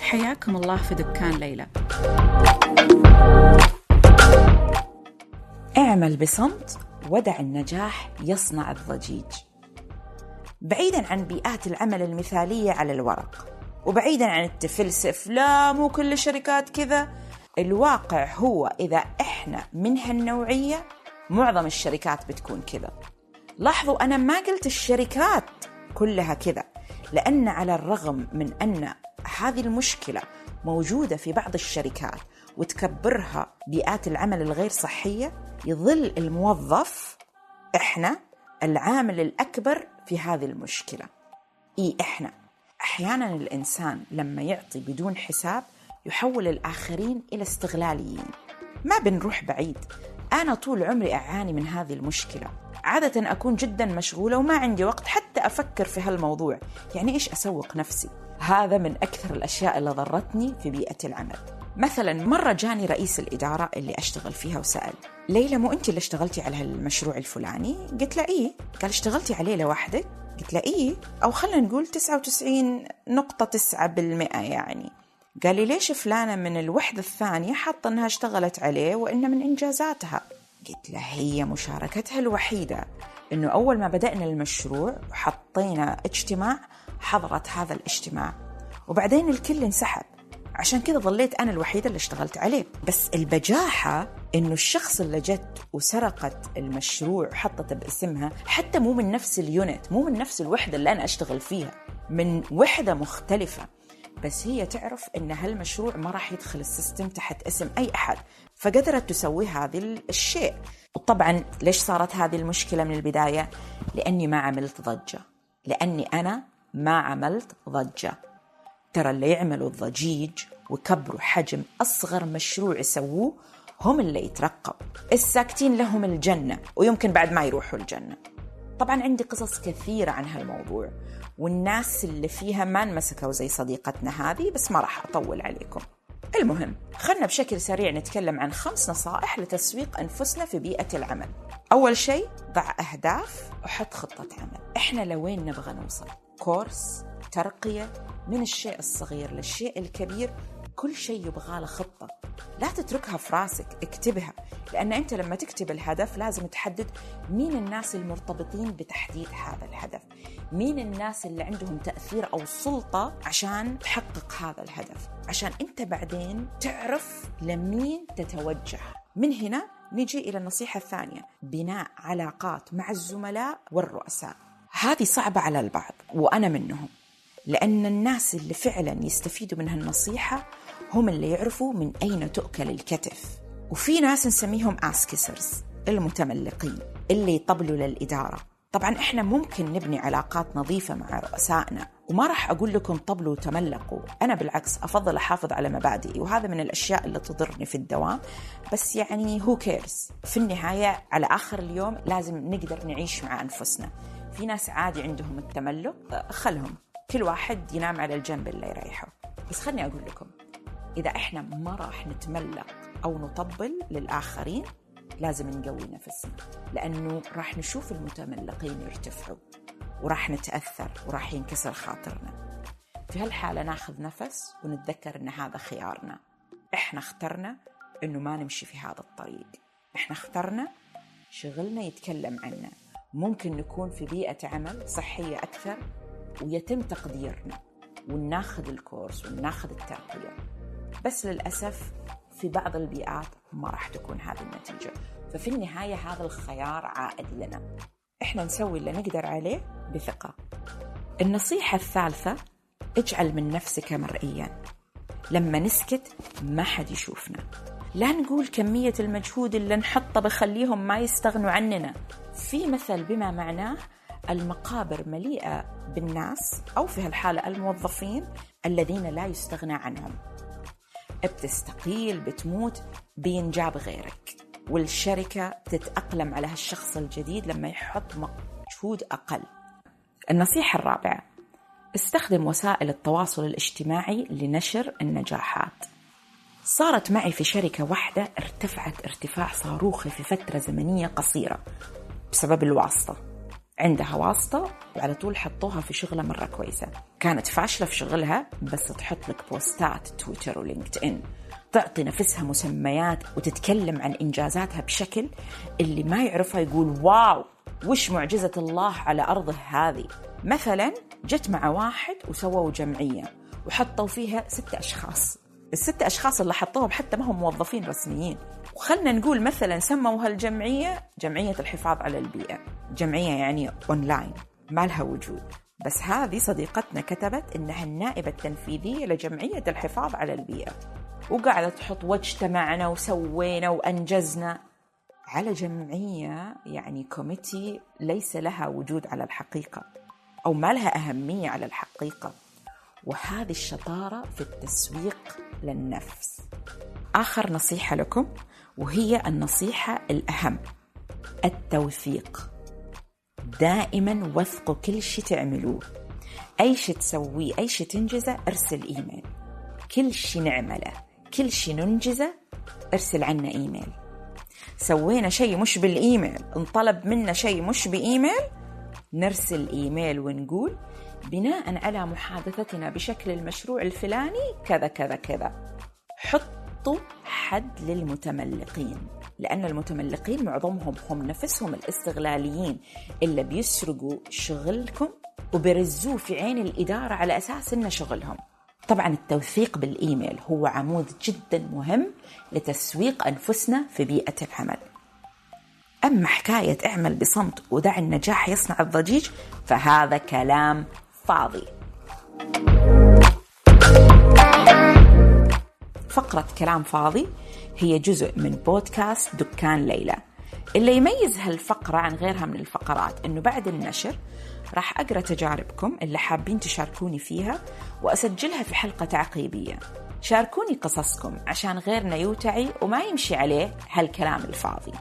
حياكم الله في دكان ليلى. اعمل بصمت ودع النجاح يصنع الضجيج. بعيدا عن بيئات العمل المثالية على الورق وبعيدا عن التفلسف لا مو كل الشركات كذا. الواقع هو إذا إحنا من هالنوعية معظم الشركات بتكون كذا. لاحظوا أنا ما قلت الشركات كلها كذا. لأن على الرغم من أن هذه المشكلة موجودة في بعض الشركات وتكبرها بيئات العمل الغير صحية يظل الموظف إحنا العامل الأكبر في هذه المشكلة. إي إحنا. أحيانا الإنسان لما يعطي بدون حساب يحول الآخرين إلى استغلاليين. ما بنروح بعيد. أنا طول عمري أعاني من هذه المشكلة. عادة أكون جدا مشغولة وما عندي وقت حتى أفكر في هالموضوع. يعني إيش أسوق نفسي؟ هذا من أكثر الأشياء اللي ضرتني في بيئة العمل. مثلا مرة جاني رئيس الإدارة اللي أشتغل فيها وسأل ليلى مو أنت اللي اشتغلتي على هالمشروع الفلاني؟ قلت له إيه. قال اشتغلتي عليه لوحدك؟ قلت له إيه. أو خلينا نقول 99.9% يعني. قال لي ليش فلانة من الوحدة الثانية حاطة أنها اشتغلت عليه وإنه من إنجازاتها؟ قلت له هي مشاركتها الوحيدة إنه أول ما بدأنا المشروع وحطينا اجتماع حضرت هذا الاجتماع. وبعدين الكل انسحب. عشان كذا ظليت أنا الوحيدة اللي اشتغلت عليه. بس البجاحة إنه الشخص اللي جت وسرقت المشروع وحطته باسمها حتى مو من نفس ال unit مو من نفس الوحدة اللي أنا أشتغل فيها من وحدة مختلفة. بس هي تعرف إن هالمشروع ما راح يدخل ال system تحت اسم أي أحد فقدرت تسوي هذا الشيء. وطبعا ليش صارت هذه المشكلة من البداية؟ لأني ما عملت ضجة. لأني أنا ما عملت ضجة. ترى اللي يعملوا الضجيج وكبروا حجم أصغر مشروع يسووه هم اللي يترقب الساكتين لهم الجنة ويمكن بعد ما يروحوا الجنة. طبعا عندي قصص كثيرة عن هالموضوع والناس اللي فيها ما انمسكوا زي صديقتنا هذه بس ما راح أطول عليكم. المهم خلنا بشكل سريع نتكلم عن خمس نصائح لتسويق أنفسنا في بيئة العمل. أول شيء ضع أهداف وحط خطة عمل. إحنا لوين نبغى نوصل؟ كورس ترقية من الشيء الصغير للشيء الكبير كل شيء يبغى له خطة. لا تتركها في راسك اكتبها لأن أنت لما تكتب الهدف لازم تحدد مين الناس المرتبطين بتحديد هذا الهدف. مين الناس اللي عندهم تأثير أو سلطة عشان تحقق هذا الهدف. عشان أنت بعدين تعرف لمين تتوجه. من هنا نجي إلى النصيحة الثانية بناء علاقات مع الزملاء والرؤساء. هذه صعبة على البعض وأنا منهم لأن الناس اللي فعلا يستفيدوا من هالنصيحة هم اللي يعرفوا من أين تؤكل الكتف. وفي ناس نسميهم آسكسرز المتملقين اللي يطبلوا للإدارة. طبعا إحنا ممكن نبني علاقات نظيفة مع رؤسائنا وما راح أقول لكم طبلوا وتملقوا. أنا بالعكس أفضل أحافظ على مبادئي وهذا من الأشياء اللي تضرني في الدوام. بس يعني هو كيرز في النهاية على آخر اليوم لازم نقدر نعيش مع أنفسنا. في ناس عادي عندهم التملق خلهم. كل واحد ينام على الجنب اللي يريحه. بس خلني أقول لكم إذا إحنا ما راح نتملق أو نطبل للآخرين لازم نقوي نفسنا. لأنه راح نشوف المتملقين يرتفعوا وراح نتأثر وراح ينكسر خاطرنا. في هالحالة ناخذ نفس ونتذكر أن هذا خيارنا. إحنا اخترنا أنه ما نمشي في هذا الطريق. إحنا اخترنا شغلنا يتكلم عنا ممكن نكون في بيئة عمل صحية أكثر ويتم تقديرنا وناخذ الكورس وناخذ الترقية بس للأسف في بعض البيئات ما راح تكون هذه النتيجة. ففي النهاية هذا الخيار عائد لنا. إحنا نسوي اللي نقدر عليه بثقة. النصيحة الثالثة اجعل من نفسك مرئيا. لما نسكت ما حد يشوفنا. لا نقول كمية المجهود اللي نحطه بخليهم ما يستغنوا عننا. في مثل بما معناه المقابر مليئة بالناس أو في هالحالة الموظفين الذين لا يستغنى عنهم. بتستقيل بتموت بينجاب غيرك. والشركة تتأقلم على هالشخص الجديد لما يحط مجهود أقل. النصيحة الرابعة استخدم وسائل التواصل الاجتماعي لنشر النجاحات. صارت معي في شركة واحدة ارتفعت ارتفاع صاروخي في فترة زمنية قصيرة بسبب الواسطة. عندها واسطة وعلى طول حطوها في شغلة مرة كويسة. كانت فاشلة في شغلها بس تحط لك بوستات تويتر ولينكد إن تعطي نفسها مسميات وتتكلم عن إنجازاتها بشكل اللي ما يعرفها يقول واو وش معجزة الله على أرضه هذه؟ مثلا جت مع واحد وسووا جمعية وحطوا فيها ست أشخاص. الست أشخاص اللي حطوهم حتى ما هم موظفين رسميين. وخلنا نقول مثلا سموا هالجمعية جمعية الحفاظ على البيئة. جمعية يعني أونلاين ما لها وجود. بس هذه صديقتنا كتبت إنها النائبة التنفيذية لجمعية الحفاظ على البيئة. وقاعدة تحط واجتمعنا وسوينا وأنجزنا. على جمعية يعني كوميتي ليس لها وجود على الحقيقة. أو ما لها أهمية على الحقيقة. وهذه الشطارة في التسويق للنفس. آخر نصيحة لكم وهي النصيحة الأهم التوثيق دائما وثقوا كل شيء تعملوه. أي شيء تسويه أي شيء تنجزه أرسل إيميل. كل شيء نعمله كل شيء ننجزه أرسل عنا إيميل. سوينا شيء مش بالإيميل انطلب منا شيء مش بإيميل نرسل إيميل ونقول بناء على محادثتنا بشكل المشروع الفلاني كذا كذا كذا. حطوا حد للمتملقين لأن المتملقين معظمهم هم نفسهم الاستغلاليين اللي بيسرقوا شغلكم وبيرزوه في عين الإدارة على أساس إنه شغلهم. طبعا التوثيق بالإيميل هو عمود جدا مهم لتسويق أنفسنا في بيئة العمل. أما حكاية اعمل بصمت ودع النجاح يصنع الضجيج فهذا كلام فاضي. فقرة كلام فاضي هي جزء من بودكاست دكان ليلى. اللي يميز هالفقرة عن غيرها من الفقرات أنه بعد النشر راح أقرأ تجاربكم اللي حابين تشاركوني فيها وأسجلها في حلقة تعقيبية. شاركوني قصصكم عشان غيرنا يوتعي وما يمشي عليه هالكلام الفاضي.